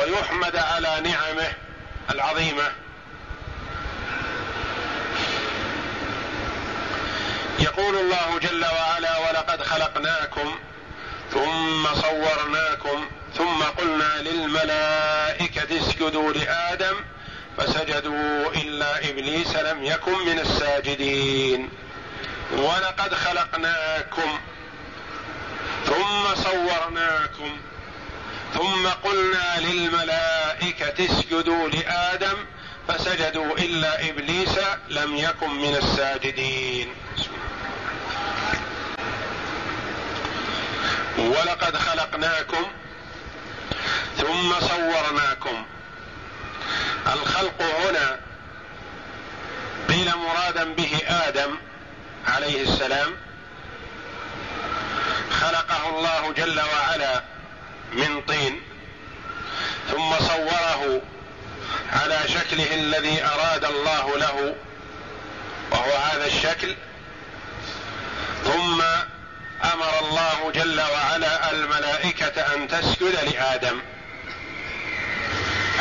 ويحمد على نعمه العظيمة. يقول الله جل وعلا ولقد خلقناكم ثم صورناكم ثم قلنا للملائكة اسجدوا لآدم فسجدوا إلا إبليس لم يكن من الساجدين. ولقد خلقناكم ثم صورناكم ثم قلنا للملائكة اسجدوا لآدم فسجدوا إلا إبليس لم يكن من الساجدين. ولقد خلقناكم ثم صورناكم. الخلق هنا قيل مرادا به آدم عليه السلام. خلقه الله جل وعلا من طين ثم صوره على شكله الذي أراد الله له وهو هذا الشكل ثم أمر الله جل وعلا الملائكة أن تسجد لآدم.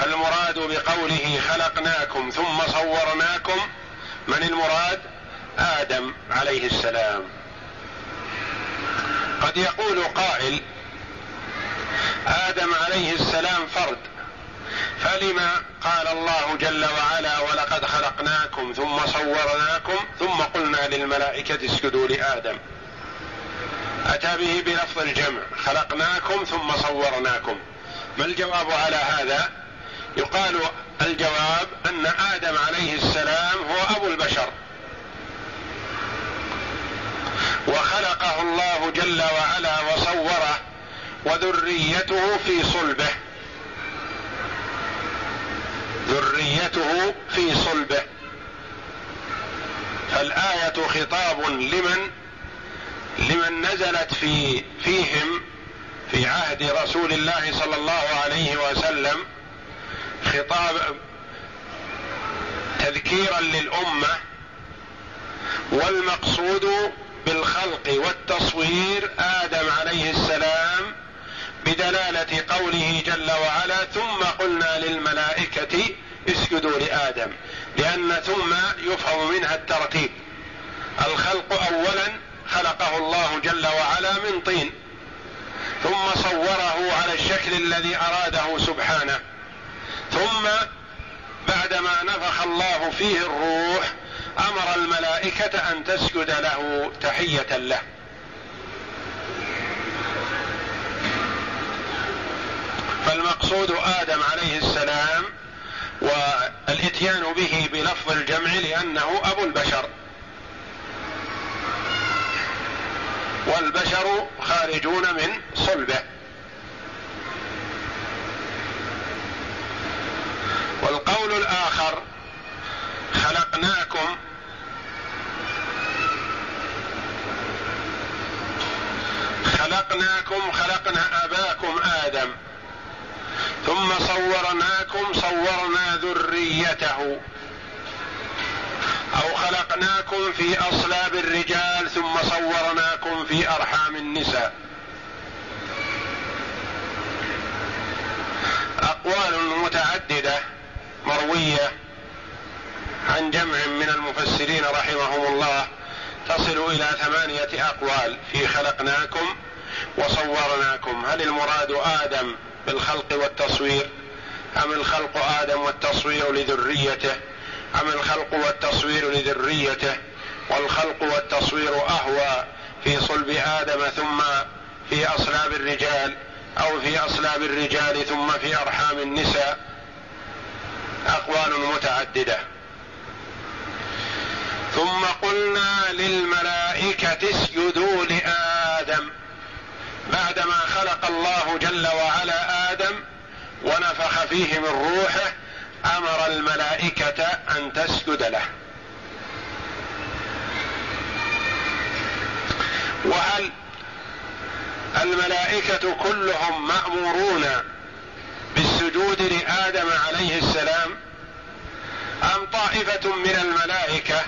المراد بقوله خلقناكم ثم صورناكم من المراد؟ آدم عليه السلام. قد يقول قائل آدم عليه السلام فرد. فلما قال الله جل وعلا ولقد خلقناكم ثم صورناكم ثم قلنا للملائكة اسجدوا لآدم. أتى به بلفظ الجمع. خلقناكم ثم صورناكم. ما الجواب على هذا؟ يقال الجواب أن آدم عليه السلام هو أبو البشر. وخلقه الله جل وعلا وصوره وذريته في صلبه. ذريته في صلبه. فالآية خطاب لمن؟ لمن نزلت في فيهم في عهد رسول الله صلى الله عليه وسلم خطاب تذكيرا للأمة والمقصود بالخلق والتصوير آدم عليه السلام بدلالة قوله جل وعلا ثم قلنا للملائكة اسجدوا لآدم لأن ثم يفهم منها الترتيب الخلق اولا خلقه الله جل وعلا من طين ثم صوره على الشكل الذي أراده سبحانه ثم بعدما نفخ الله فيه الروح أمر الملائكة أن تسجد له تحية له. فالمقصود آدم عليه السلام والإتيان به بلفظ الجمع لأنه أبو البشر. والبشر خارجون من صلبه. والقول الآخر خلقناكم. خلقناكم خلقنا اباكم ثم صورناكم صورنا ذريته. أو خلقناكم في أصلاب الرجال ثم صورناكم في أرحام النساء. أقوال متعددة مروية عن جمع من المفسرين رحمهم الله. تصل إلى ثمانية أقوال. في خلقناكم وصورناكم. هل المراد آدم بالخلق والتصوير؟ أم الخلق آدم والتصوير لذريته؟ أم الخلق والتصوير لذريته؟ والخلق والتصوير أهوى في صلب آدم ثم في أصلاب الرجال أو في أصلاب الرجال ثم في أرحام النساء؟ أقوال متعددة. ثم قلنا للملائكة اسجدوا لآدم. بعدما خلق الله جل وعلا آدم ونفخ فيه من روحه أمر الملائكة أن تسجد له. وهل الملائكة كلهم مأمورون بالسجود لآدم عليه السلام؟ أم طائفة من الملائكة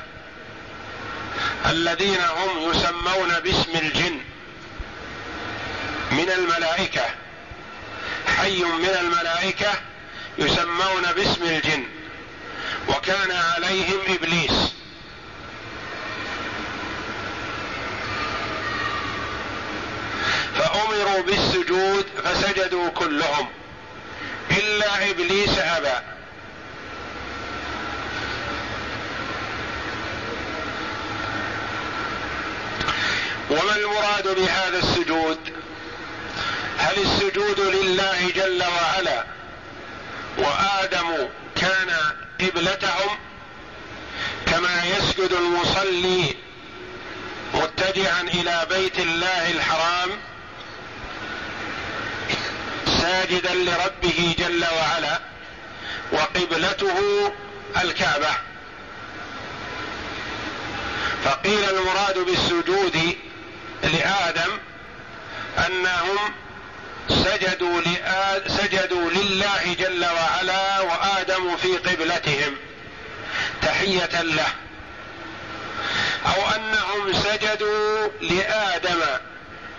الذين هم يسمون باسم الجن من الملائكة. حي من الملائكة يسمون باسم الجن. وكان عليهم إبليس. فأمروا بالسجود فسجدوا كلهم. إلا إبليس أبى. وما المراد بهذا السجود؟ هل السجود لله جل وعلا وآدم كان قبلتهم كما يسجد المصلي متجعا إلى بيت الله الحرام ساجدا لربه جل وعلا وقبلته الكعبة؟ فقيل المراد بالسجود لآدم أنهم سجدوا سجدوا لله جل وعلا وآدم في قبلتهم. تحية له. أو أنهم سجدوا لآدم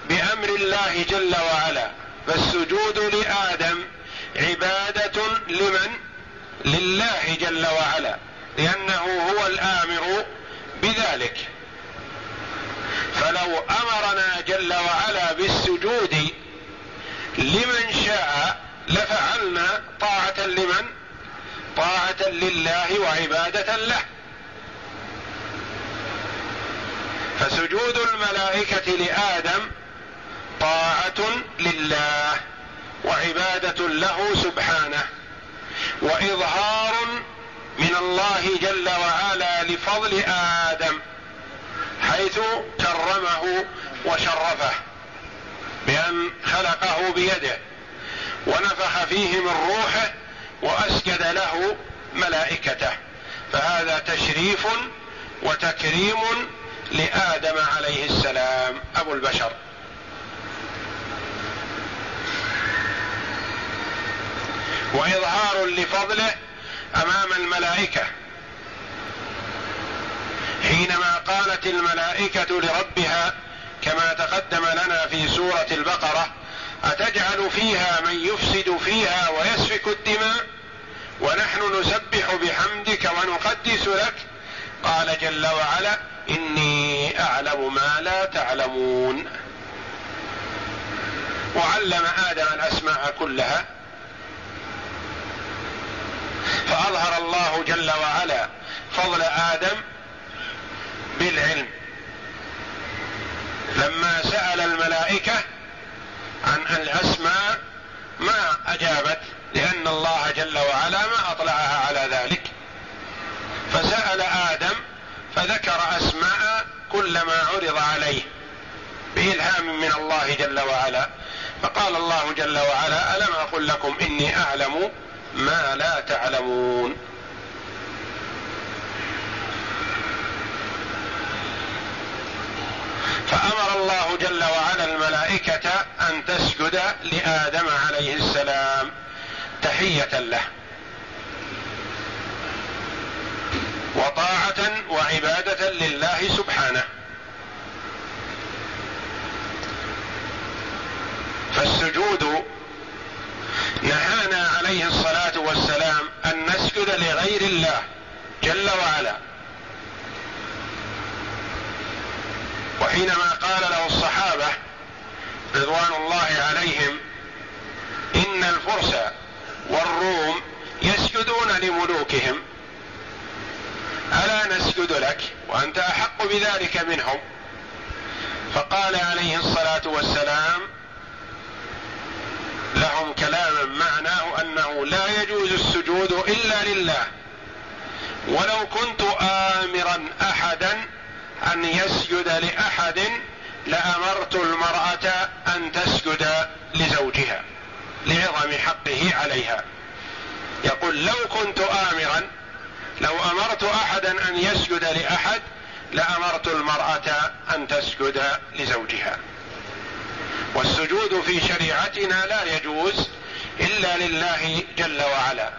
بأمر الله جل وعلا. فالسجود لآدم عبادة لمن؟ لله جل وعلا. لأنه هو الآمر بذلك. فلو أمرنا جل وعلا بالسجود لمن شاء لفعلنا طاعة لمن؟ طاعة لله وعبادة له. فسجود الملائكة لآدم طاعة لله وعبادة له سبحانه وإظهار من الله جل وعلا لفضل آدم حيث كرمه وشرفه. بأن خلقه بيده ونفخ فيه من روحه وأسجد له ملائكته. فهذا تشريف وتكريم لآدم عليه السلام أبو البشر. وإظهار لفضله أمام الملائكة. حينما قالت الملائكة لربها كما تقدم لنا في سورة البقرة أتجعل فيها من يفسد فيها ويسفك الدماء؟ ونحن نسبح بحمدك ونقدس لك؟ قال جل وعلا إني أعلم ما لا تعلمون. وعلم آدم الأسماء كلها. فأظهر الله جل وعلا فضل آدم بالعلم. لما سأل الملائكة عن الأسماء ما أجابت لأن الله جل وعلا ما أطلعها على ذلك. فسأل آدم فذكر أسماء كل ما عرض عليه بإلهام من الله جل وعلا. فقال الله جل وعلا ألم أقل لكم إني أعلم ما لا تعلمون؟ فأمر الله جل وعلا الملائكة أن تسجد لآدم عليه السلام تحية له. وطاعة وعبادة لله سبحانه. فالسجود نهانا عليه الصلاة والسلام أن نسجد لغير الله جل وعلا. وحينما قال له الصحابة رضوان الله عليهم إن الفرس والروم يسجدون لملوكهم. ألا نسجد لك وأنت أحق بذلك منهم؟ فقال عليه الصلاة والسلام لهم كلاما معناه أنه لا يجوز السجود إلا لله. ولو كنت آمرا أحدا أن يسجد لأحد لأمرت المرأة أن تسجد لزوجها لعظم حقه عليها. يقول لو كنت امرا لو أمرت احدا أن يسجد لأحد لأمرت المرأة أن تسجد لزوجها. والسجود في شريعتنا لا يجوز إلا لله جل وعلا.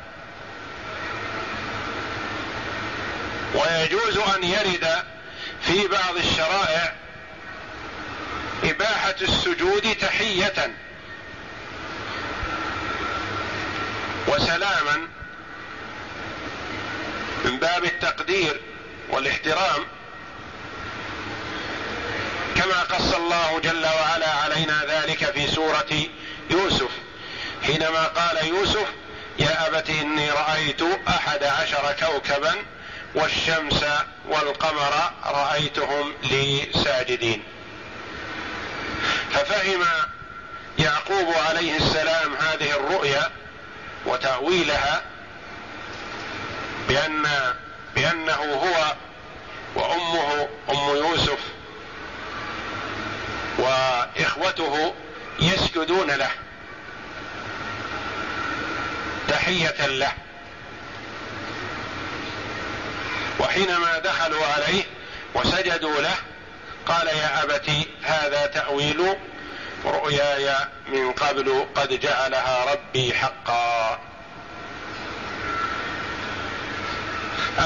ويجوز أن يرد في بعض الشرائع إباحة السجود تحية سلاما من باب التقدير والاحترام كما قص الله جل وعلا علينا ذلك في سورة يوسف. حينما قال يوسف يا ابت إني رأيت أحد عشر كوكبا والشمس والقمر رأيتهم لي ساجدين ففهم يعقوب عليه السلام هذه الرؤيا وتأويلها بان بأنه هو وأمه أم يوسف وإخوته يسجدون له تحية له. وحينما دخلوا عليه وسجدوا له قال يا ابت هذا تأويل رؤياي من قبل قد جعلها ربي حقا.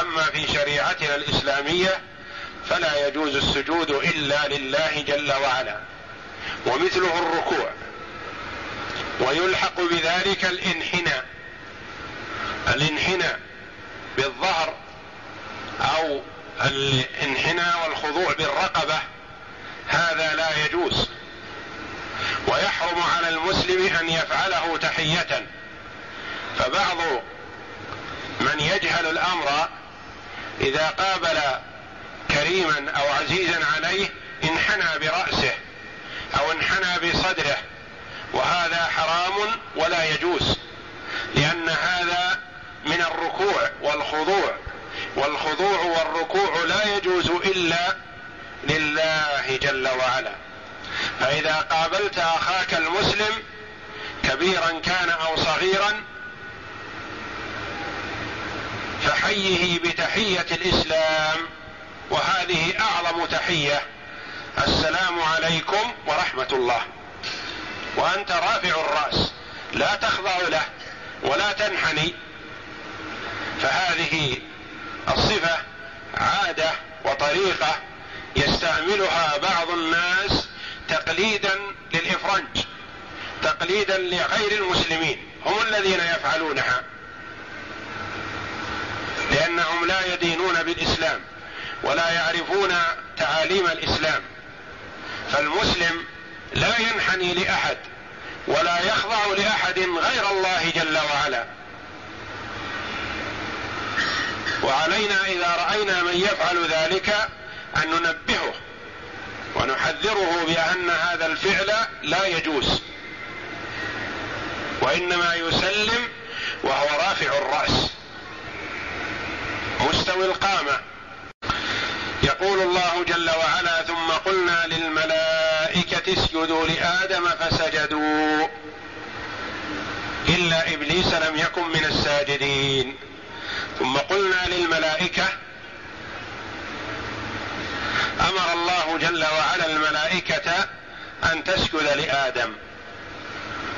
أما في شريعتنا الإسلامية فلا يجوز السجود إلا لله جل وعلا ومثله الركوع ويلحق بذلك الإنحناء الإنحناء بالظهر أو الانحناء والخضوع بالرقبة هذا لا يجوز. ويحرم على المسلم أن يفعله تحية. فبعض من يجهل الأمر إذا قابل كريما أو عزيزا عليه انحنى برأسه أو انحنى بصدره وهذا حرام ولا يجوز لأن هذا من الركوع والخضوع. والخضوع والركوع لا يجوز إلا لله جل وعلا. فإذا قابلت أخاك المسلم كبيرا كان أو صغيرا فحيه بتحية الإسلام وهذه أعظم تحية. السلام عليكم ورحمة الله. وأنت رافع الرأس لا تخضع له ولا تنحني. فهذه الصفة عادة وطريقة يستعملها بعض الناس تقليدا للإفرنج تقليدا لغير المسلمين هم الذين يفعلونها لأنهم لا يدينون بالإسلام ولا يعرفون تعاليم الإسلام. فالمسلم لا ينحني لأحد ولا يخضع لأحد غير الله جل وعلا. وعلينا إذا رأينا من يفعل ذلك أن ننبهه ونحذره بأن هذا الفعل لا يجوز وإنما يسلم وهو رافع الرأس مستوي القامة. يقول الله جل وعلا ثم قلنا للملائكة اسجدوا لآدم فسجدوا إلا إبليس لم يكن من الساجدين. ثم قلنا للملائكة أمر الله جل وعلا الملائكة أن تسجد لآدم.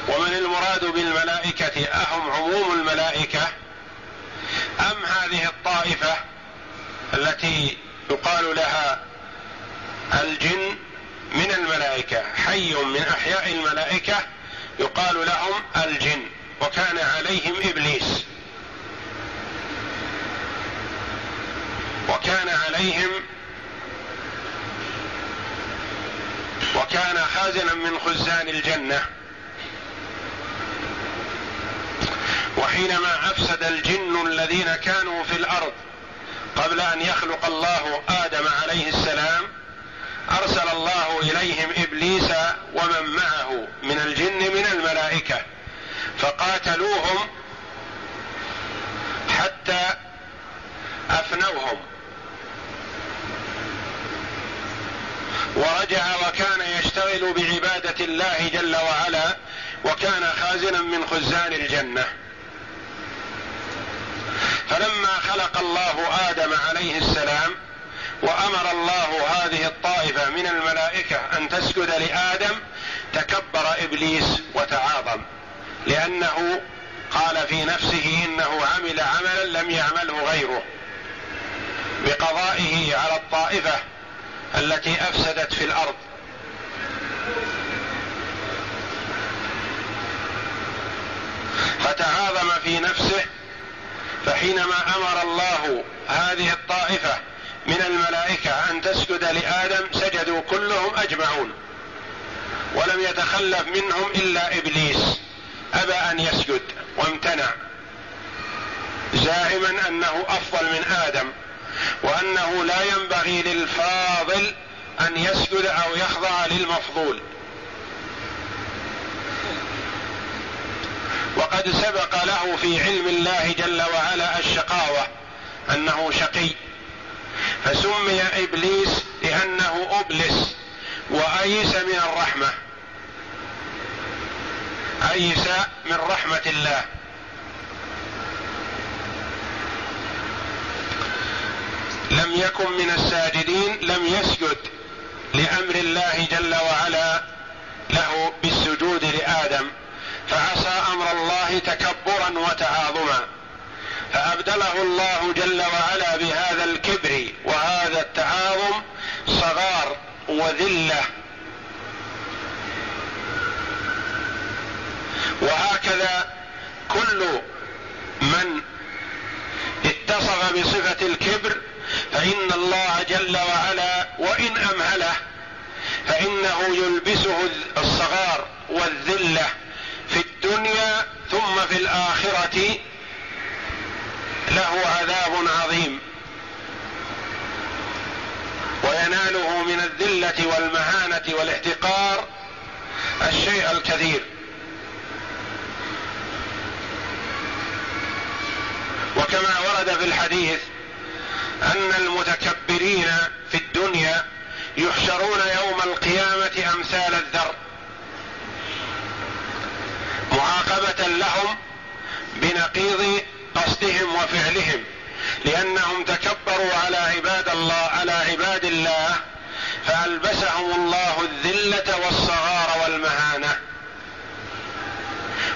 ومن المراد بالملائكة أهم عموم الملائكة؟ أم هذه الطائفة التي يقال لها الجن من الملائكة حي من أحياء الملائكة يقال لهم الجن وكان عليهم إبليس. وكان عليهم وكان خازنا من خزان الجنة. وحينما أفسد الجن الذين كانوا في الأرض قبل أن يخلق الله آدم عليه السلام أرسل الله إليهم إبليس ومن معه من الجن من الملائكة فقاتلوهم حتى افنوهم ورجع وكان يشتغل بعبادة الله جل وعلا وكان خازنا من خزان الجنة. فلما خلق الله آدم عليه السلام وأمر الله هذه الطائفة من الملائكة أن تسجد لآدم تكبر إبليس وتعاظم لأنه قال في نفسه إنه عمل عملا لم يعمله غيره بقضائه على الطائفة التي أفسدت في الأرض. فتعاظم في نفسه فحينما أمر الله هذه الطائفة من الملائكة أن تسجد لآدم سجدوا كلهم أجمعون. ولم يتخلف منهم إلا إبليس. أبى أن يسجد وامتنع. زاعما أنه أفضل من آدم وأنه لا ينبغي للفاضل أن يسجد أو يخضع للمفضول. وقد سبق له في علم الله جل وعلا الشقاوة أنه شقي. فسمي إبليس لأنه أبلس وأيس من الرحمة. أيس من رحمة الله. لم يكن من الساجدين لم يسجد لأمر الله جل وعلا له بالسجود لآدم فعصى أمر الله تكبرا وتعاظما. فأبدله الله جل وعلا بهذا الكبر وهذا التعاظم صغار وذلة. وهكذا كل من اتصف بصفة الكبر فإن الله جل وعلا وإن أمهله فإنه يلبسه الصغار والذلة في الدنيا ثم في الآخرة له عذاب عظيم. ويناله من الذلة والمهانة والاحتقار الشيء الكثير. وكما ورد في الحديث أن المتكبرين في الدنيا يحشرون يوم القيامة أمثال الذر. معاقبة لهم بنقيض قصدهم وفعلهم لأنهم تكبروا على عباد الله على عباد الله فألبسهم الله الذلة والصغار والمهانة.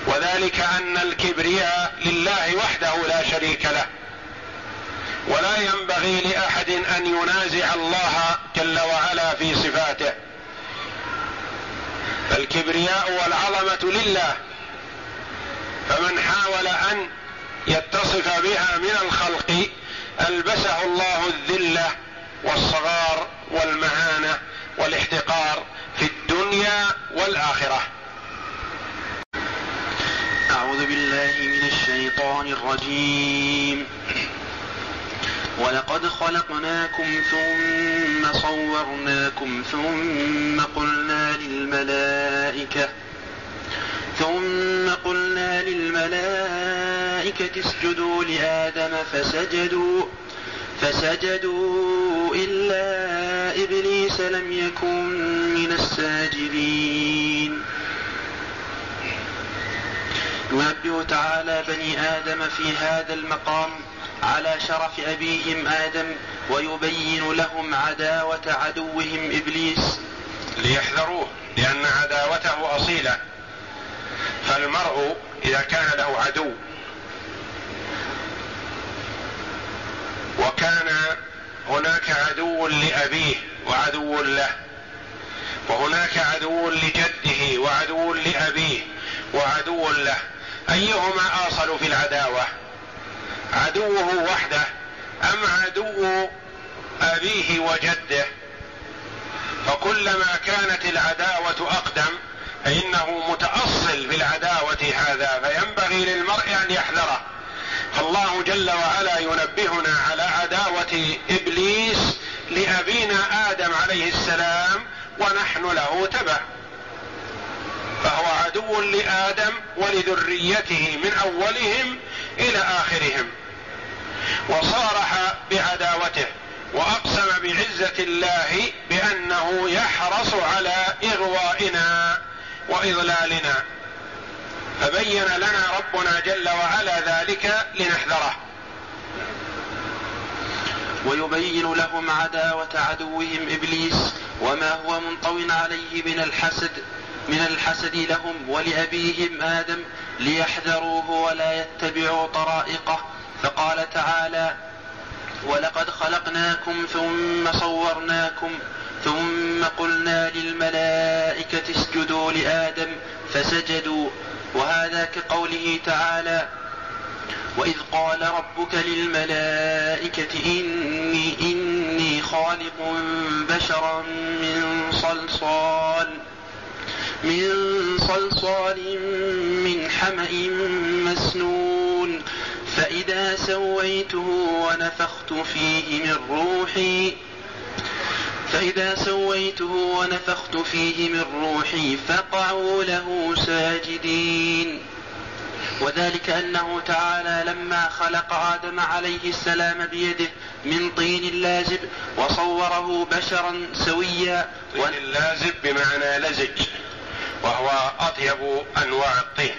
وذلك أن الكبرياء لله وحده لا شريك له. ولا ينبغي لأحد أن ينازع الله جل وعلا في صفاته. فالكبرياء والعظمة لله فمن حاول أن يتصف بها من الخلق ألبسه الله الذلة والصغار والمهانة والاحتقار في الدنيا والآخرة. أعوذ بالله من الشيطان الرجيم. ولقد خلقناكم ثم صورناكم ثم قلنا للملائكة ثم قلنا للملائكة اسجدوا لآدم فسجدوا فسجدوا إلا إبليس لم يكن من الساجدين. ينبه تعالى بني آدم في هذا المقام على شرف أبيهم آدم ويبين لهم عداوة عدوهم إبليس. ليحذروه لأن عداوته أصيلة. فالمرء إذا كان له عدو وكان هناك عدو لأبيه وعدو له وهناك عدو لجده وعدو لأبيه وعدو له أيهما اصل في العداوة؟ عدوه وحده أم عدو أبيه وجده؟ فكلما كانت العداوة أقدم فإنه متأصل في العداوة هذا فينبغي للمرء أن يحذره. فالله جل وعلا ينبهنا على عداوة إبليس لأبينا آدم عليه السلام ونحن له تبع. فهو عدو لآدم ولذريته من أولهم إلى آخرهم. وصارح بعداوته وأقسم بعزة الله بأنه يحرص على إغوائنا. وإضلالنا. فبين لنا ربنا جل وعلا ذلك لنحذره. ويبين لهم عداوة عدوهم إبليس وما هو منطو عليه من الحسد من الحسد لهم ولأبيهم آدم ليحذروه ولا يتبعوا طرائقه. فقال تعالى ولقد خلقناكم ثم صورناكم ثم قلنا للملائكة اسجدوا لآدم فسجدوا وهذا كقوله تعالى وإذ قال ربك للملائكة إني إني خالق بشرا من صلصال من صلصال من حمأ مسنون فإذا سويته ونفخت فيه من روحي فإذا سويته ونفخت فيه من روحي فقعوا له ساجدين. وذلك أنه تعالى لما خلق آدم عليه السلام بيده من طين لازب وصوره بشرا سويا. طين لازب بمعنى لزج وهو أطيب أنواع الطين.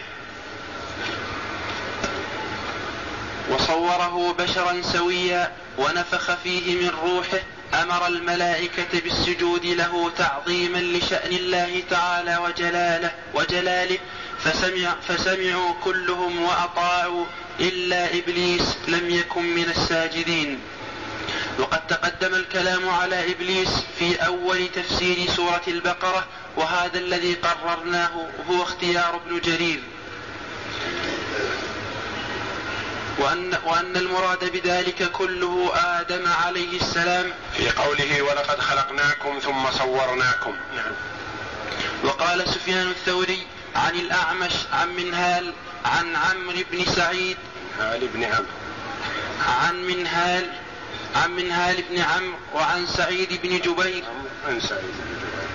وصوره بشرا سويا ونفخ فيه من روحه أمر الملائكة بالسجود له تعظيما لشأن الله تعالى وجلاله وجلاله. فسمع فسمعوا كلهم وأطاعوا إلا إبليس لم يكن من الساجدين. وقد تقدم الكلام على إبليس في أول تفسير سورة البقرة وهذا الذي قررناه هو اختيار ابن جرير. وأن, وأن المراد بذلك كله آدم عليه السلام. في قوله ولقد خلقناكم ثم صورناكم. نعم. وقال سفيان الثوري عن الأعمش عن منهال عن عمرو بن سعيد. منهال بن عمرو. عن منهال عن منهال بن عمرو وعن سعيد بن جبير. عن سعيد بن جبير.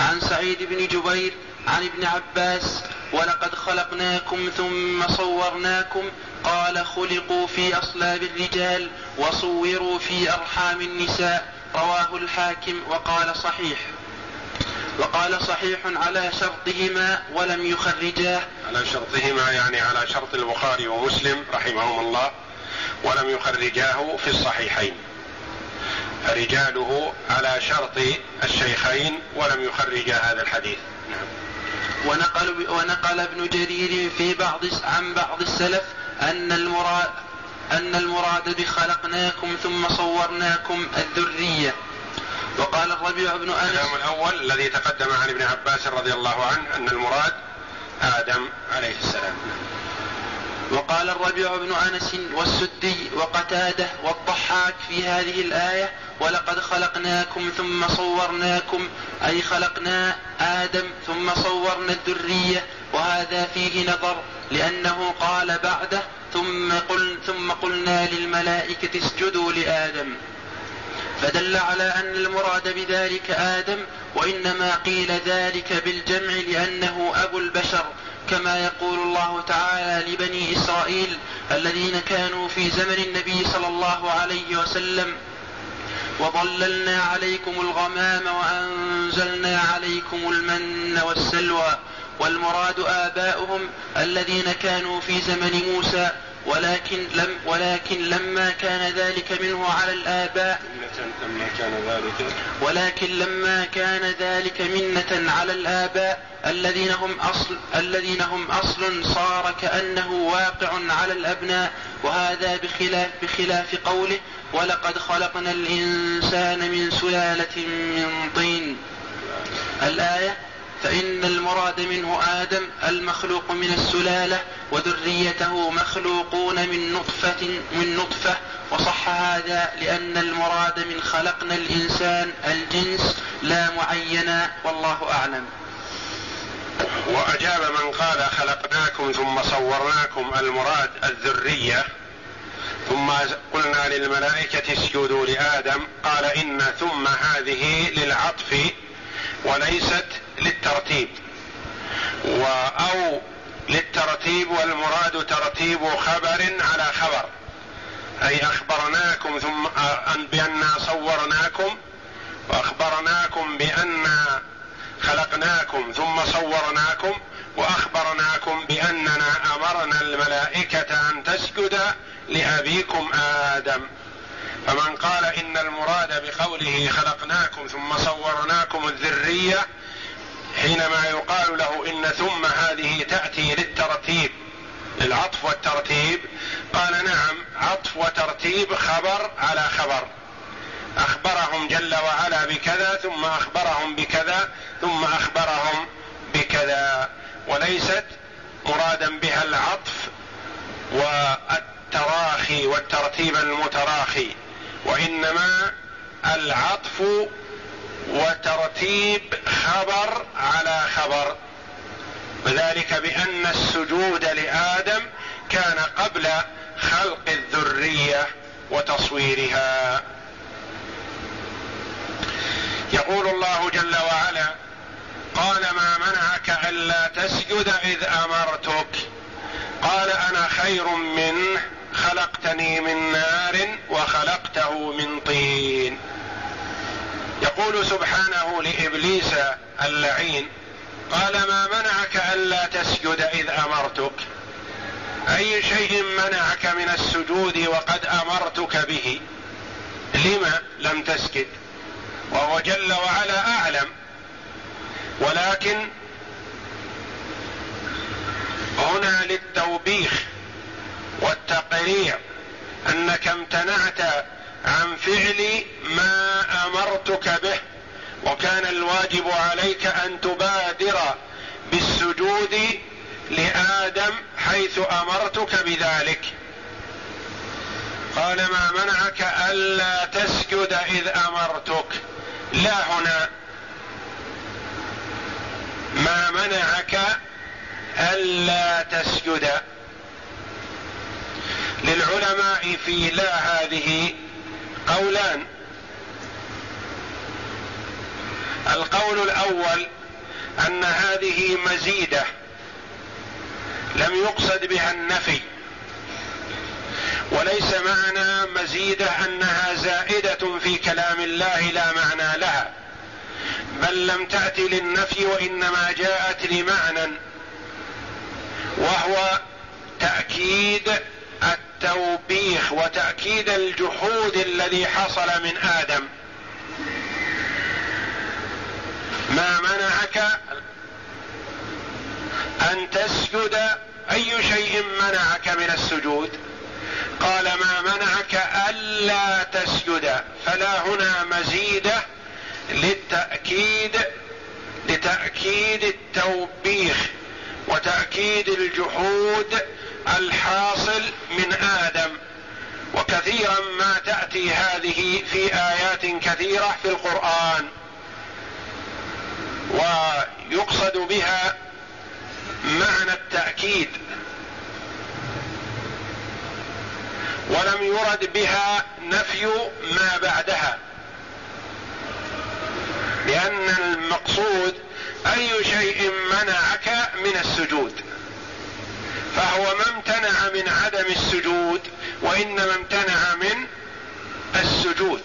عن سعيد بن جبير عن ابن عباس. ولقد خلقناكم ثم صورناكم. قال خلقوا في أصلاب الرجال وصوروا في أرحام النساء. رواه الحاكم وقال صحيح. وقال صحيح على شرطهما ولم يخرجاه. على شرطهما يعني على شرط البخاري ومسلم رحمهما الله. ولم يخرجاه في الصحيحين. فرجاله على شرط الشيخين ولم يخرجا هذا الحديث. نعم. ونقل ونقل ابن جرير في بعض عن بعض السلف أن المراد أن المراد بخلقناكم ثم صورناكم الذرية. وقال الربيع بن أنس الكلام الأول الذي تقدم عن ابن عباس رضي الله عنه أن المراد آدم عليه السلام. وقال الربيع بن أنس والسدي وقتادة والضحاك في هذه الآية ولقد خلقناكم ثم صورناكم أي خلقنا آدم ثم صورنا الذرية وهذا فيه نظر لأنه قال بعده ثم, قل ثم قلنا للملائكة اسجدوا لآدم. فدل على أن المراد بذلك آدم وإنما قيل ذلك بالجمع لأنه أبو البشر كما يقول الله تعالى لبني إسرائيل الذين كانوا في زمن النبي صلى الله عليه وسلم وظللنا عليكم الغمام وأنزلنا عليكم المن والسلوى والمراد آباؤهم الذين كانوا في زمن موسى ولكن لم ولكن لما كان ذلك منه على الآباء ولكن لما كان ذلك منة على الآباء الذين هم أصل الذين هم أصل صار كأنه واقع على الأبناء وهذا بخلاف بخلاف قوله ولقد خلقنا الإنسان من سلالة من طين الآية فإن المراد منه آدم المخلوق من السلالة وذريته مخلوقون من نطفة من نطفة. وصح هذا لأن المراد من خلقنا الإنسان الجنس. لا معينا والله أعلم. وأجاب من قال خلقناكم ثم صورناكم المراد الذرية. ثم قلنا للملائكة اسجدوا لآدم قال إن ثم هذه للعطف. وليست للترتيب. أو للترتيب والمراد ترتيب خبر على خبر. أي أخبرناكم ثم أن بأننا صورناكم وأخبرناكم بأن خلقناكم ثم صورناكم وأخبرناكم بأننا أمرنا الملائكة أن تسجد لأبيكم آدم. فمن قال إن المراد بقوله خلقناكم ثم صورناكم الذرية حينما يقال له إن ثم هذه تأتي للترتيب للعطف والترتيب قال نعم عطف وترتيب خبر على خبر. أخبرهم جل وعلا بكذا ثم أخبرهم بكذا ثم أخبرهم بكذا. وليست مرادا بها العطف و والترتيب المتراخي. وإنما العطف وترتيب خبر على خبر. وذلك بأن السجود لآدم كان قبل خلق الذرية وتصويرها. يقول الله جل وعلا قال ما منعك ألا تسجد إذ أمرتك؟ قال أنا خير منه خلقتني من نار وخلقته من طين. يقول سبحانه لإبليس اللعين قال ما منعك ألا تسجد إذ أمرتك؟ أي شيء منعك من السجود وقد أمرتك به؟ لما لم تسجد؟ وهو جل وعلا أعلم. ولكن هنا للتوبيخ والتقريع أنك امتنعت عن فعل ما أمرتك به وكان الواجب عليك أن تبادر بالسجود لآدم حيث أمرتك بذلك. قال ما منعك ألا تسجد إذ أمرتك؟ لا هنا. ما منعك ألا تسجد؟ للعلماء في لا هذه قولان. القول الأول أن هذه مزيدة لم يقصد بها النفي. وليس معنى مزيدة أنها زائدة في كلام الله لا معنى لها بل لم تات للنفي وإنما جاءت لمعنى وهو تأكيد التوبيخ وتأكيد الجحود الذي حصل من آدم. ما منعك أن تسجد؟ أي شيء منعك من السجود؟ قال ما منعك ألا تسجد. فلا هنا مزيده للتأكيد لتأكيد التوبيخ وتأكيد الجحود الحاصل من آدم وكثيرا ما تأتي هذه في آيات كثيرة في القرآن. ويقصد بها معنى التأكيد. ولم يرد بها نفي ما بعدها. لأن المقصود أي شيء منعك من السجود. فهو ما امتنع من عدم السجود وإنما امتنع من السجود.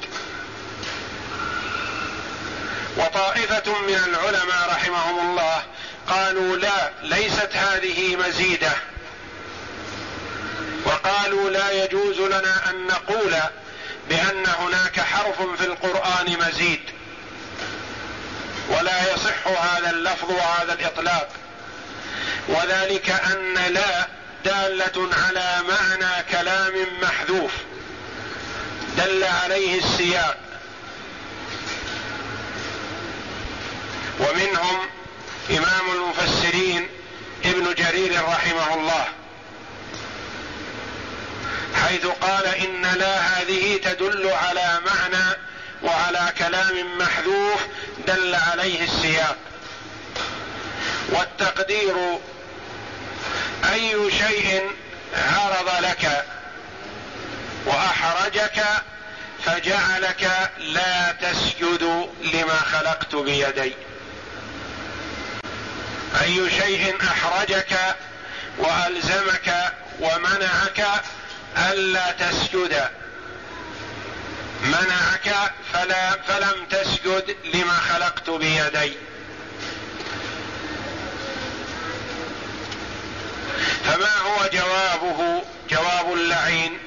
وطائفة من العلماء رحمهم الله قالوا لا ليست هذه مزيدة. وقالوا لا يجوز لنا أن نقول بأن هناك حرف في القرآن مزيد. ولا يصح هذا اللفظ وهذا الإطلاق. وذلك أن لا دالة على معنى كلام محذوف. دل عليه السياق. ومنهم إمام المفسرين ابن جرير رحمه الله حيث قال إن لا هذه تدل على معنى وعلى كلام محذوف دل عليه السياق. والتقدير أي شيء عرض لك وأحرجك فجعلك لا تسجد لما خلقت بيدي. أي شيء أحرجك وألزمك ومنعك ألا تسجد. منعك فلا فلم تسجد لما خلقت بيدي. فما هو جوابه؟ جواب اللعين.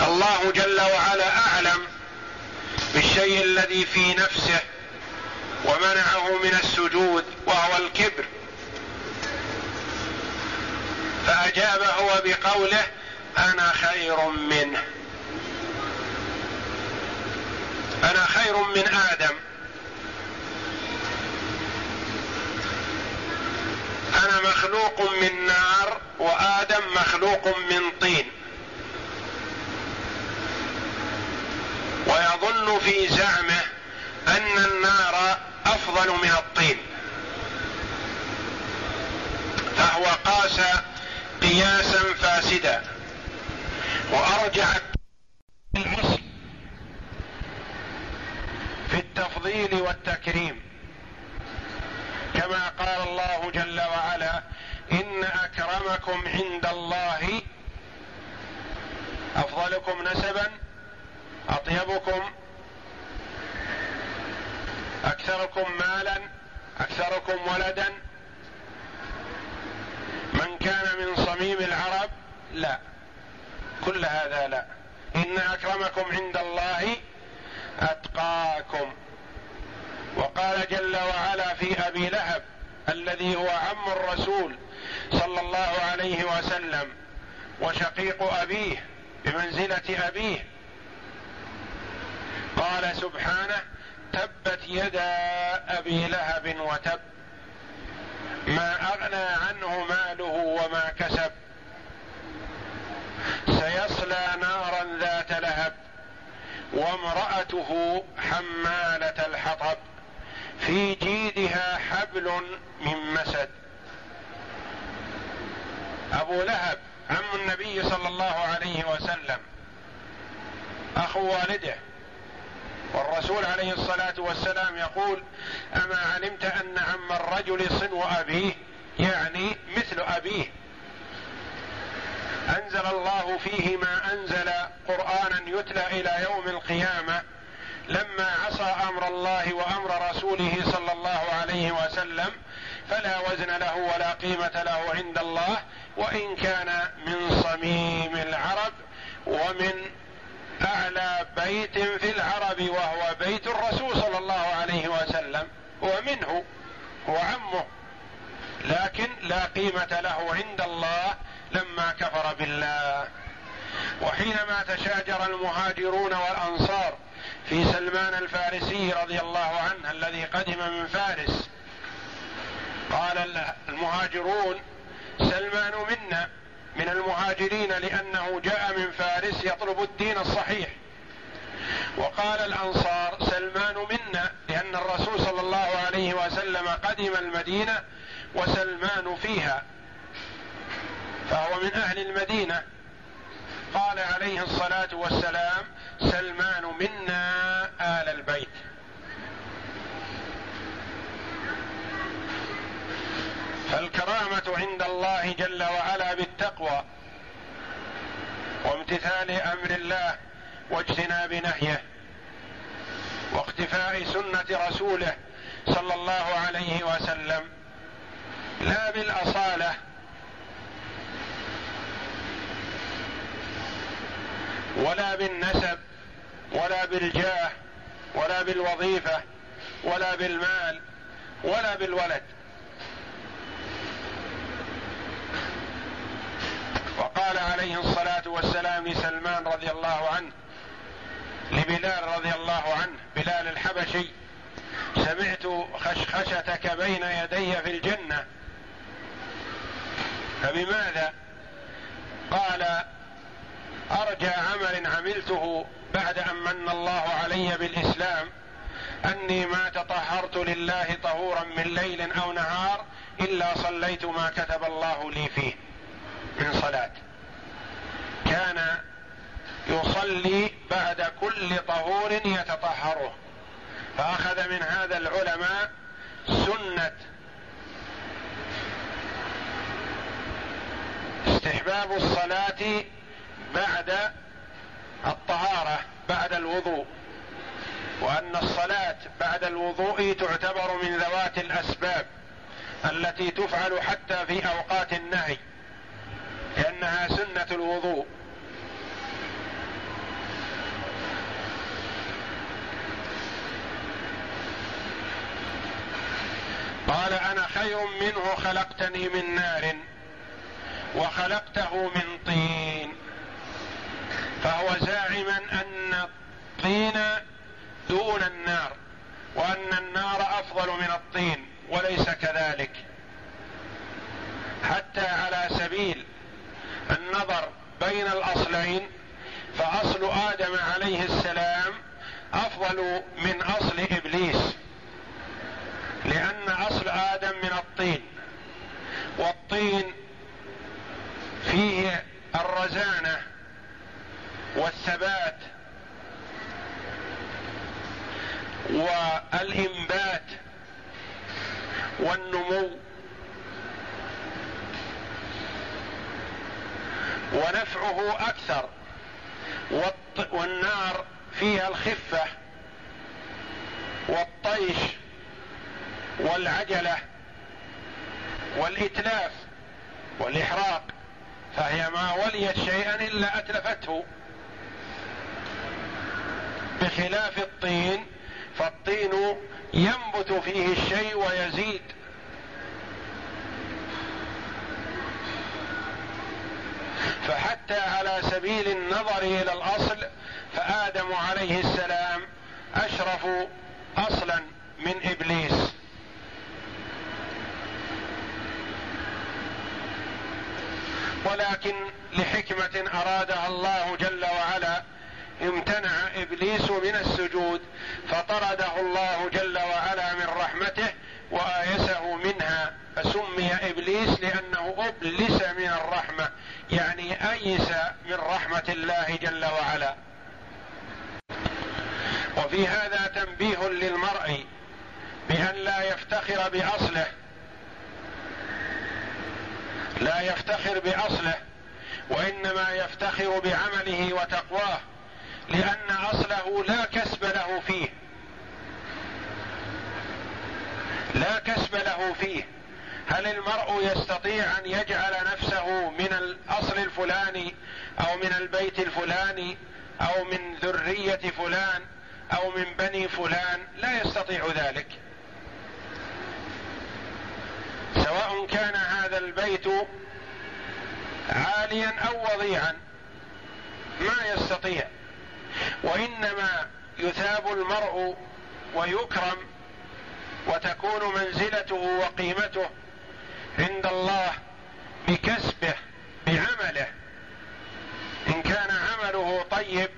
الله جل وعلا أعلم بالشيء الذي في نفسه ومنعه من السجود وهو الكبر. فاجاب هو بقوله أنا خير منه. أنا خير من آدم. مخلوق من نار وآدم مخلوق من طين. ويظن في زعمه أن النار أفضل من الطين. فهو قاس قياسا فاسدا. وأرجع المسلم في التفضيل والتكريم. كما قال الله جل وعلا إن أكرمكم عند الله أفضلكم نسبا أطيبكم أكثركم مالا أكثركم ولدا. من كان من صميم العرب لا. كل هذا لا. إن أكرمكم عند الله أتقاكم. وقال جل وعلا في أبي لهب الذي هو عم الرسول صلى الله عليه وسلم وشقيق أبيه بمنزلة أبيه. قال سبحانه تبت يدا أبي لهب وتب. ما أغنى عنه ماله وما كسب. سيصلى نارا ذات لهب وامرأته حمالة الحطب في جيدها حبل من مسد. أبو لهب عم النبي صلى الله عليه وسلم. اخو والده. والرسول عليه الصلاة والسلام يقول أما علمت أن عم الرجل صنو أبيه؟ يعني مثل أبيه. أنزل الله فيه ما أنزل قرآنا يتلى إلى يوم القيامة. لما عصى أمر الله وأمر رسوله صلى الله عليه وسلم فلا وزن له ولا قيمة له عند الله وإن كان من صميم العرب ومن أعلى بيت في العرب وهو بيت الرسول صلى الله عليه وسلم ومنه هو عمه لكن لا قيمة له عند الله لما كفر بالله. وحينما تشاجر المهاجرون والأنصار في سلمان الفارسي رضي الله عنه الذي قدم من فارس. قال المهاجرون سلمان منا من المهاجرين لأنه جاء من فارس يطلب الدين الصحيح. وقال الأنصار سلمان منا لأن الرسول صلى الله عليه وسلم قدم المدينة وسلمان فيها فهو من أهل المدينة. قال عليه الصلاة والسلام سلمان منا آل البيت. فالكرامه عند الله جل وعلا بالتقوى وامتثال أمر الله واجتناب نهيه واقتفاء سنة رسوله صلى الله عليه وسلم. لا بالأصالة ولا بالنسب ولا بالجاه ولا بالوظيفة ولا بالمال ولا بالولد. وقال عليه الصلاة والسلام لسلمان رضي الله عنه لبلال رضي الله عنه بلال الحبشي سمعت خشخشتك بين يدي في الجنة. فبماذا؟ قال أرجى عمل عملته بعد أن من الله علي بالإسلام أني ما تطهرت لله طهورا من ليل أو نهار إلا صليت ما كتب الله لي فيه من صلاة. كان يصلي بعد كل طهور يتطهره. فأخذ من هذا العلماء سنة. استحباب الصلاة بعد الطهارة بعد الوضوء. وأن الصلاة بعد الوضوء تعتبر من ذوات الأسباب التي تفعل حتى في أوقات النهي لأنها سنة الوضوء. قال أنا خير منه خلقتني من نار وخلقته من طين. فهو زاعما أن الطين دون النار وأن النار أفضل من الطين وليس كذلك. حتى على سبيل النظر بين الأصلين فأصل آدم عليه السلام أفضل من أصل إبليس لأن أصل آدم من الطين. والطين فيه الرزانة والثبات والإنبات والنمو ونفعه أكثر والنار فيها الخفة والطيش والعجلة والإتلاف والإحراق فهي ما وليت شيئا إلا أتلفته. بخلاف الطين فالطين ينبت فيه الشيء ويزيد. فحتى على سبيل النظر إلى الأصل فآدم عليه السلام أشرف أصلا من إبليس. ولكن لحكمة ارادها الله جل وعلا امتنع ابليس من السجود فطرده الله جل وعلا من رحمته وآيسه منها فسمي إبليس لأنه أبلس من الرحمة يعني أيس من رحمة الله جل وعلا. وفي هذا تنبيه للمرء بأن لا يفتخر بأصله. لا يفتخر بأصله وإنما يفتخر بعمله وتقواه. لأن أصله لا كسب له فيه. لا كسب له فيه. هل المرء يستطيع أن يجعل نفسه من الأصل الفلاني أو من البيت الفلاني أو من ذرية فلان أو من بني فلان؟ لا يستطيع ذلك. سواء كان هذا البيت عاليا أو وضيعا ما يستطيع. وإنما يثاب المرء ويكرم وتكون منزلته وقيمته عند الله بكسبه بعمله. إن كان عمله طيب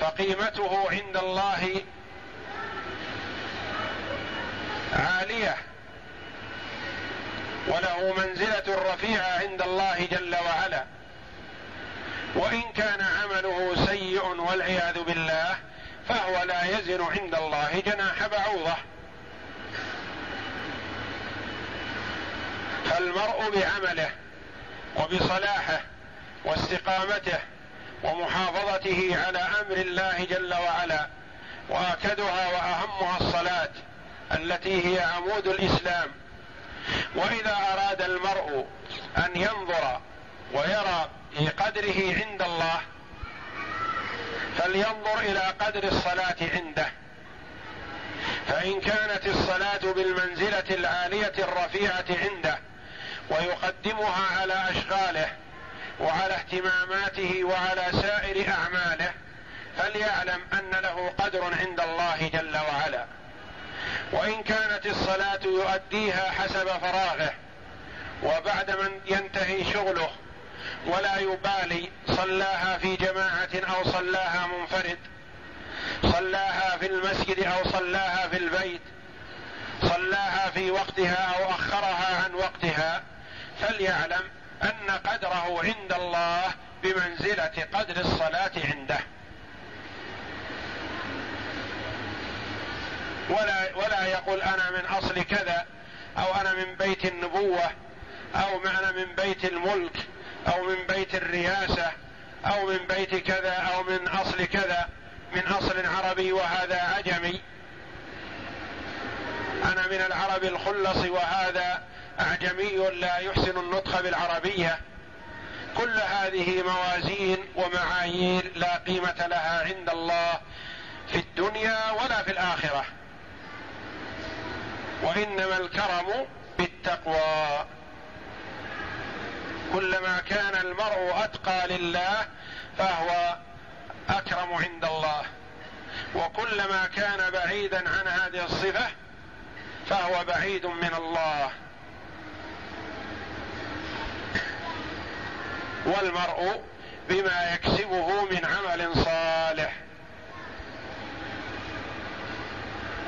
فقيمته عند الله عالية. وله منزلة رفيعة عند الله جل وعلا. وإن كان عمله والعياذ بالله فهو لا يزن عند الله جناح بعوضة. فالمرء بعمله وبصلاحه واستقامته ومحافظته على أمر الله جل وعلا وأكدها وأهمها الصلاة التي هي عمود الإسلام. وإذا أراد المرء أن ينظر ويرى في قدره عند الله فلينظر إلى قدر الصلاة عنده. فإن كانت الصلاة بالمنزلة العاليه الرفيعة عنده ويقدمها على أشغاله وعلى اهتماماته وعلى سائر أعماله فليعلم أن له قدر عند الله جل وعلا. وإن كانت الصلاة يؤديها حسب فراغه وبعد من ينتهي شغله ولا يبالي صلاها في جماعة أو صلاها منفرد. صلاها في المسجد أو صلاها في البيت. صلاها في وقتها أو أخرها عن وقتها. فليعلم أن قدره عند الله بمنزلة قدر الصلاة عنده. ولا ولا يقول أنا من أصل كذا أو أنا من بيت النبوة أو أنا من بيت الملك أو من بيت الرياسة أو من بيت كذا أو من أصل كذا من أصل عربي وهذا عجمي أنا من العرب الخلص وهذا أعجمي لا يحسن النطق بالعربية. كل هذه موازين ومعايير لا قيمة لها عند الله في الدنيا ولا في الآخرة. وإنما الكرم بالتقوى. كلما كان المرء أتقى لله فهو أكرم عند الله. وكلما كان بعيدا عن هذه الصفة فهو بعيد من الله. والمرء بما يكسبه من عمل صالح.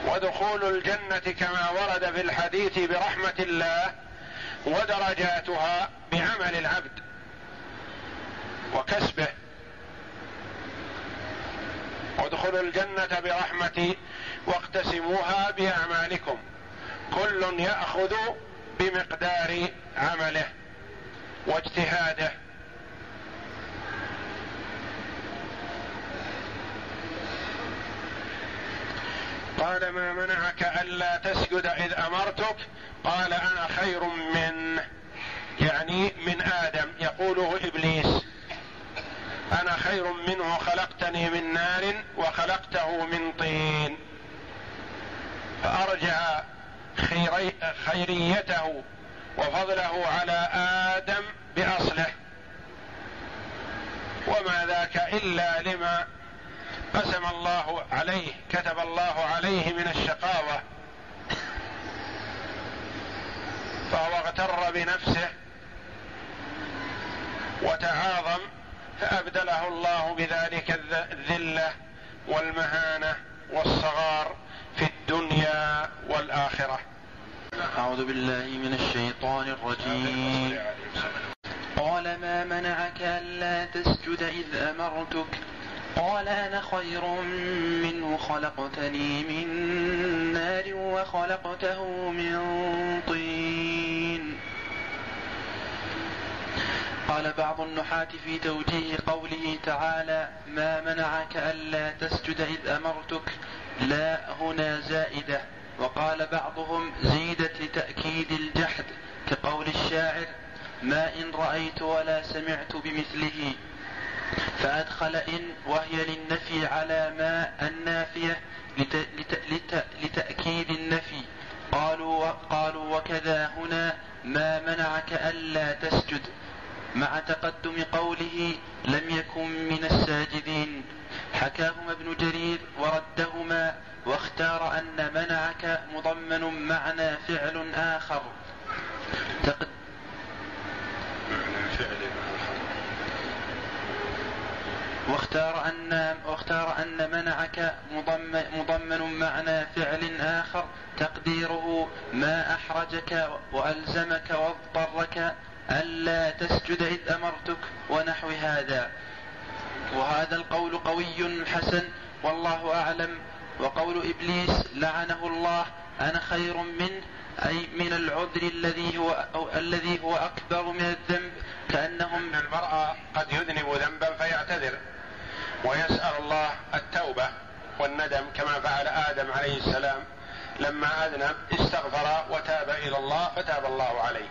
ودخول الجنة كما ورد في الحديث برحمة الله ودرجاتها بعمل العبد وكسبه. وادخلوا الجنة برحمتي واقتسموها بأعمالكم. كل يأخذ بمقدار عمله واجتهاده. قال ما منعك ألا تسجد إذ أمرتك؟ قال أنا خير من يعني من آدم يقوله إبليس. أنا خير منه خلقتني من نار وخلقته من طين. فأرجع خيري خيريته وفضله على آدم بأصله. وما ذاك إلا لما قسم الله عليه كتب الله عليه من الشقاوة. فهو اغتر بنفسه وتعاظم فأبدله الله بذلك الذلة والمهانة والصغار في الدنيا والآخرة. أعوذ بالله من الشيطان الرجيم. قال ما منعك ألا تسجد إذ أمرتك؟ قال أنا خير منه خلقتني من نار وخلقته من طين. قال بعض النحاة في توجيه قوله تعالى ما منعك ألا تسجد إذ أمرتك؟ لا هنا زائدة. وقال بعضهم زيدت لتأكيد الجحد. كقول الشاعر ما إن رأيت ولا سمعت بمثله. فأدخل إن وهي للنفي على ما النافية لت لت لت لتأكيد النفي. قالوا قالوا وكذا هنا ما منعك ألا تسجد. مع تقدم قوله لم يكن من الساجدين. حكاهما ابن جرير وردهما واختار أن منعك مضمن معنى فعل آخر تقد واختار أن واختار أن منعك مضمن معنى فعل آخر تقديره ما أحرجك وألزمك واضطرك ألا تسجد إذ أمرتك ونحو هذا. وهذا القول قوي حسن والله أعلم. وقول إبليس لعنه الله أنا خير منه أي من العذر الذي هو أو الذي هو أكبر من الذنب كأنهم أن المرأة قد يذنب ذنبا فيعتذر. ويسأل الله التوبة والندم كما فعل آدم عليه السلام. لما أذنب استغفر وتاب إلى الله فتاب الله عليه.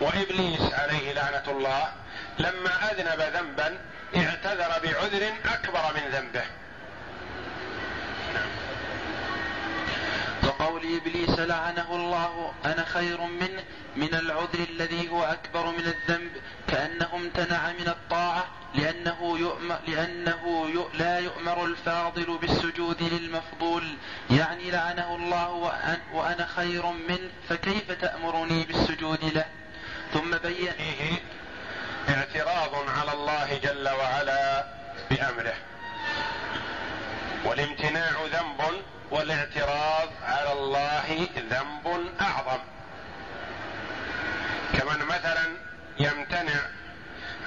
وإبليس عليه لعنة الله لما أذنب ذنبا اعتذر بعذر أكبر من ذنبه. وقول إبليس لعنه الله أنا خير منه من العذر الذي هو أكبر من الذنب كانه امتنع من الطاعة لأنه يؤمر لأنه لا يؤمر الفاضل بالسجود للمفضول. يعني لعنه الله وأنا خير منه فكيف تأمرني بالسجود له؟ ثم بين فيه اعتراض على الله جل وعلا بأمره. والامتناع ذنب والاعتراض على الله ذنب أعظم. كمن مثلا يمتنع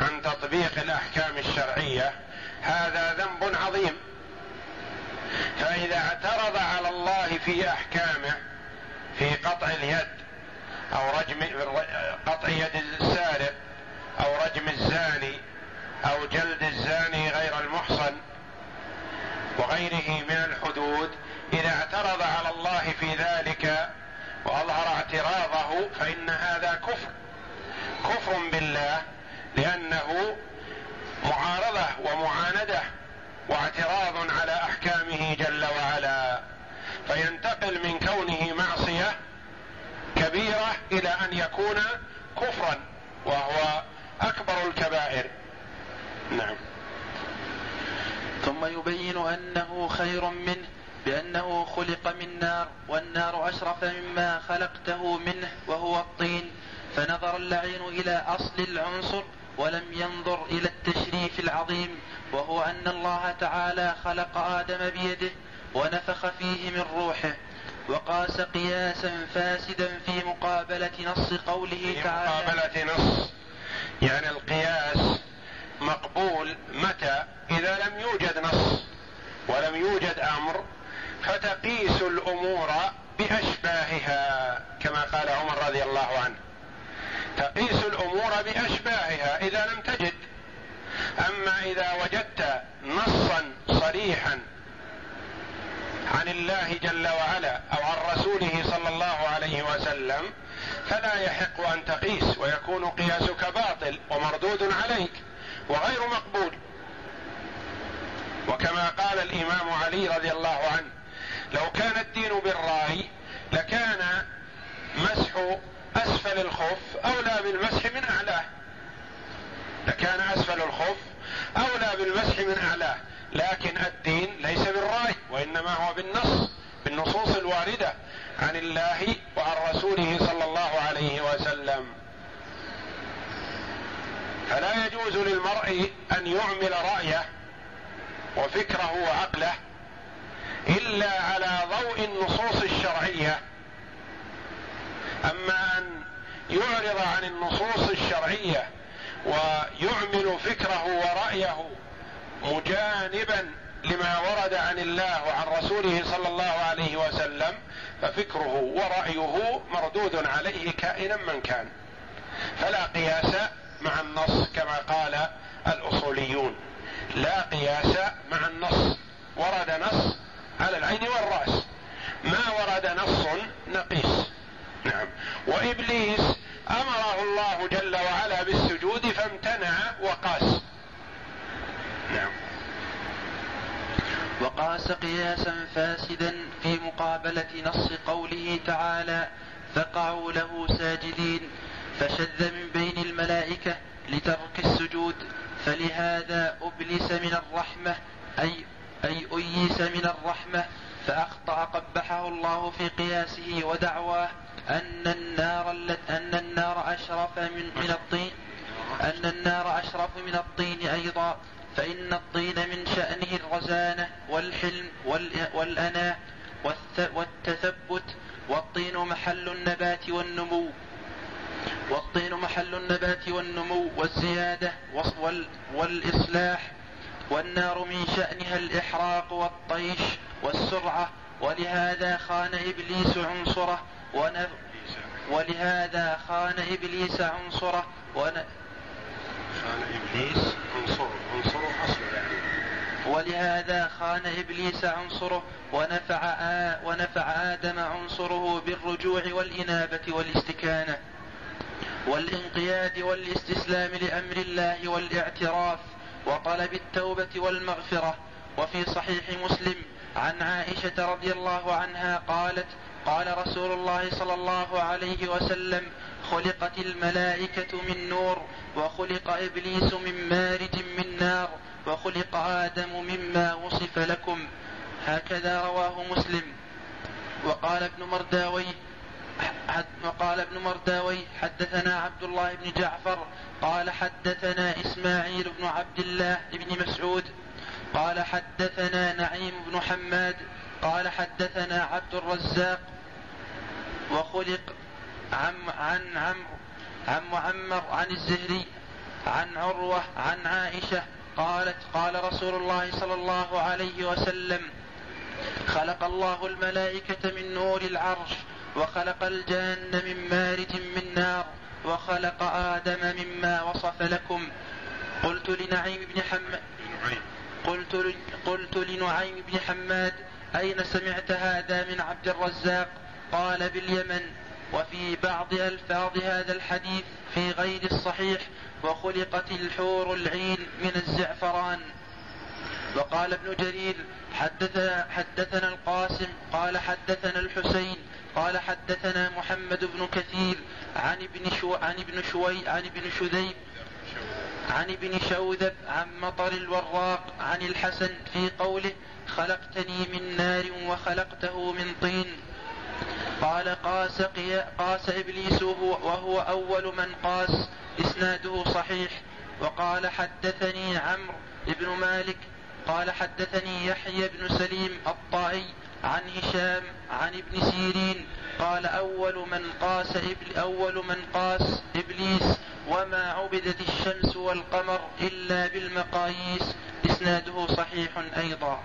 عن تطبيق الأحكام الشرعية هذا ذنب عظيم. فإذا اعترض على الله في أحكامه في قطع اليد أو رجم قطع يد السارق أو رجم الزاني أو جلد الزاني غير المحصن وغيره من الحدود اذا اعترض على الله في ذلك واظهر اعتراضه فإن هذا كفر. كفر بالله لأنه معارضة ومعاندة واعتراض على أحكامه جل وعلا. فينتقل من كونه معصية كبيرة إلى أن يكون كفرا وهو أكبر الكبائر. نعم. ثم يبين أنه خير منه بأنه خلق من نار والنار أشرف مما خلقته منه وهو الطين. فنظر اللعين إلى أصل العنصر ولم ينظر إلى التشريف العظيم وهو أن الله تعالى خلق آدم بيده ونفخ فيه من روحه. وقاس قياسا فاسدا في مقابلة نص قوله في تعالى. مقابلة نص. يعني القياس مقبول متى؟ إذا لم يوجد نص ولم يوجد أمر فتقيس الأمور بأشباهها كما قال عمر رضي الله عنه. تقيس الأمور بأشباهها إذا لم تجد. أما إذا وجدت نصا صريحا عن الله جل وعلا أو عن رسوله صلى الله عليه وسلم فلا يحق أن تقيس ويكون قياسك باطل ومردود عليك وغير مقبول. وكما قال الإمام علي رضي الله عنه لو كان الدين بالراي لكان مسح أسفل الخف أولى بالمسح من أعلاه. لكان أسفل الخف أولى بالمسح من أعلاه. لكن الدين ليس بالراي وإنما هو بالنص بالنصوص الواردة عن الله وعن رسوله صلى الله عليه وسلم. فلا يجوز للمرء أن يعمل رأيه وفكره وعقله إلا على ضوء النصوص الشرعية. أما أن يعرض عن النصوص الشرعية ويعمل فكره ورأيه مجانبا لما ورد عن الله وعن رسوله صلى الله عليه وسلم ففكره ورأيه مردود عليه كائنا من كان. فلا قياس مع النص كما قال الأصوليون. لا قياس مع النص. ورد نص على العين والرأس. ما ورد نص نقيس. نعم. وإبليس أمره الله جل وعلا بالسجود فامتنع وقاس. نعم. وقاس قياسا فاسدا في مقابلة نص قوله تعالى فقعوا له ساجدين فشذ من بين الملائكة لترك السجود. فلهذا أبلس من الرحمة أي أي أيس من الرحمة فأخطأ قبحه الله في قياسه ودعواه أن النار أن النار أشرف من من الطين أن النار أشرف من الطين أيضا فإن الطين من شأنه الرزانة والحلم والأناة والتثبت والطين محل النبات والنمو. والطين محل النبات والنمو والزيادة والإصلاح والنار من شأنها الإحراق والطيش والسرعة ولهذا خان إبليس عنصره ونف ولهذا خان إبليس عنصره ون... خان إبليس عنصره عنصره أصله يعني ولهذا خان إبليس عنصره ونفع آ ونفع آدم عنصره بالرجوع والإنابة والاستكانة والانقياد والاستسلام لأمر الله والاعتراف. وطلب التوبة والمغفرة. وفي صحيح مسلم عن عائشة رضي الله عنها قالت قال رسول الله صلى الله عليه وسلم خلقت الملائكة من نور وخلق إبليس من مارج من نار وخلق آدم مما وصف لكم. هكذا رواه مسلم. وقال ابن مرداوي وقال ابن مرداوي حدثنا عبد الله بن جعفر قال حدثنا إسماعيل بن عبد الله بن مسعود قال حدثنا نعيم بن حماد قال حدثنا عبد الرزاق وخلق عن عن عمرو عن معمر عن الزهري عن عروة عن عائشة قالت قال رسول الله صلى الله عليه وسلم خلق الله الملائكة من نور العرش وخلق الجان من مارج من نار وخلق آدم مما وصف لكم. قلت لنعيم بن حماد قلت قلت لنعيم بن حماد أين سمعت هذا من عبد الرزاق؟ قال باليمن. وفي بعض ألفاظ هذا الحديث في غير الصحيح وخلقت الحور العين من الزعفران. وقال ابن جرير حدثنا, حدثنا القاسم قال حدثنا الحسين. قال حدثنا محمد بن كثير عن ابن شو عن ابن شوي عن ابن شذيب عن ابن شوذب عن مطر الوراق عن الحسن في قوله خلقتني من نار وخلقته من طين. قال قاس, قاس إبليس وهو أول من قاس إسناده صحيح. وقال حدثني عمرو بن مالك قال حدثني يحيى بن سليم الطائي عن هشام عن ابن سيرين قال أول من قاس أول من قاس إبليس وما عبدت الشمس والقمر إلا بالمقاييس إسناده صحيح أيضا.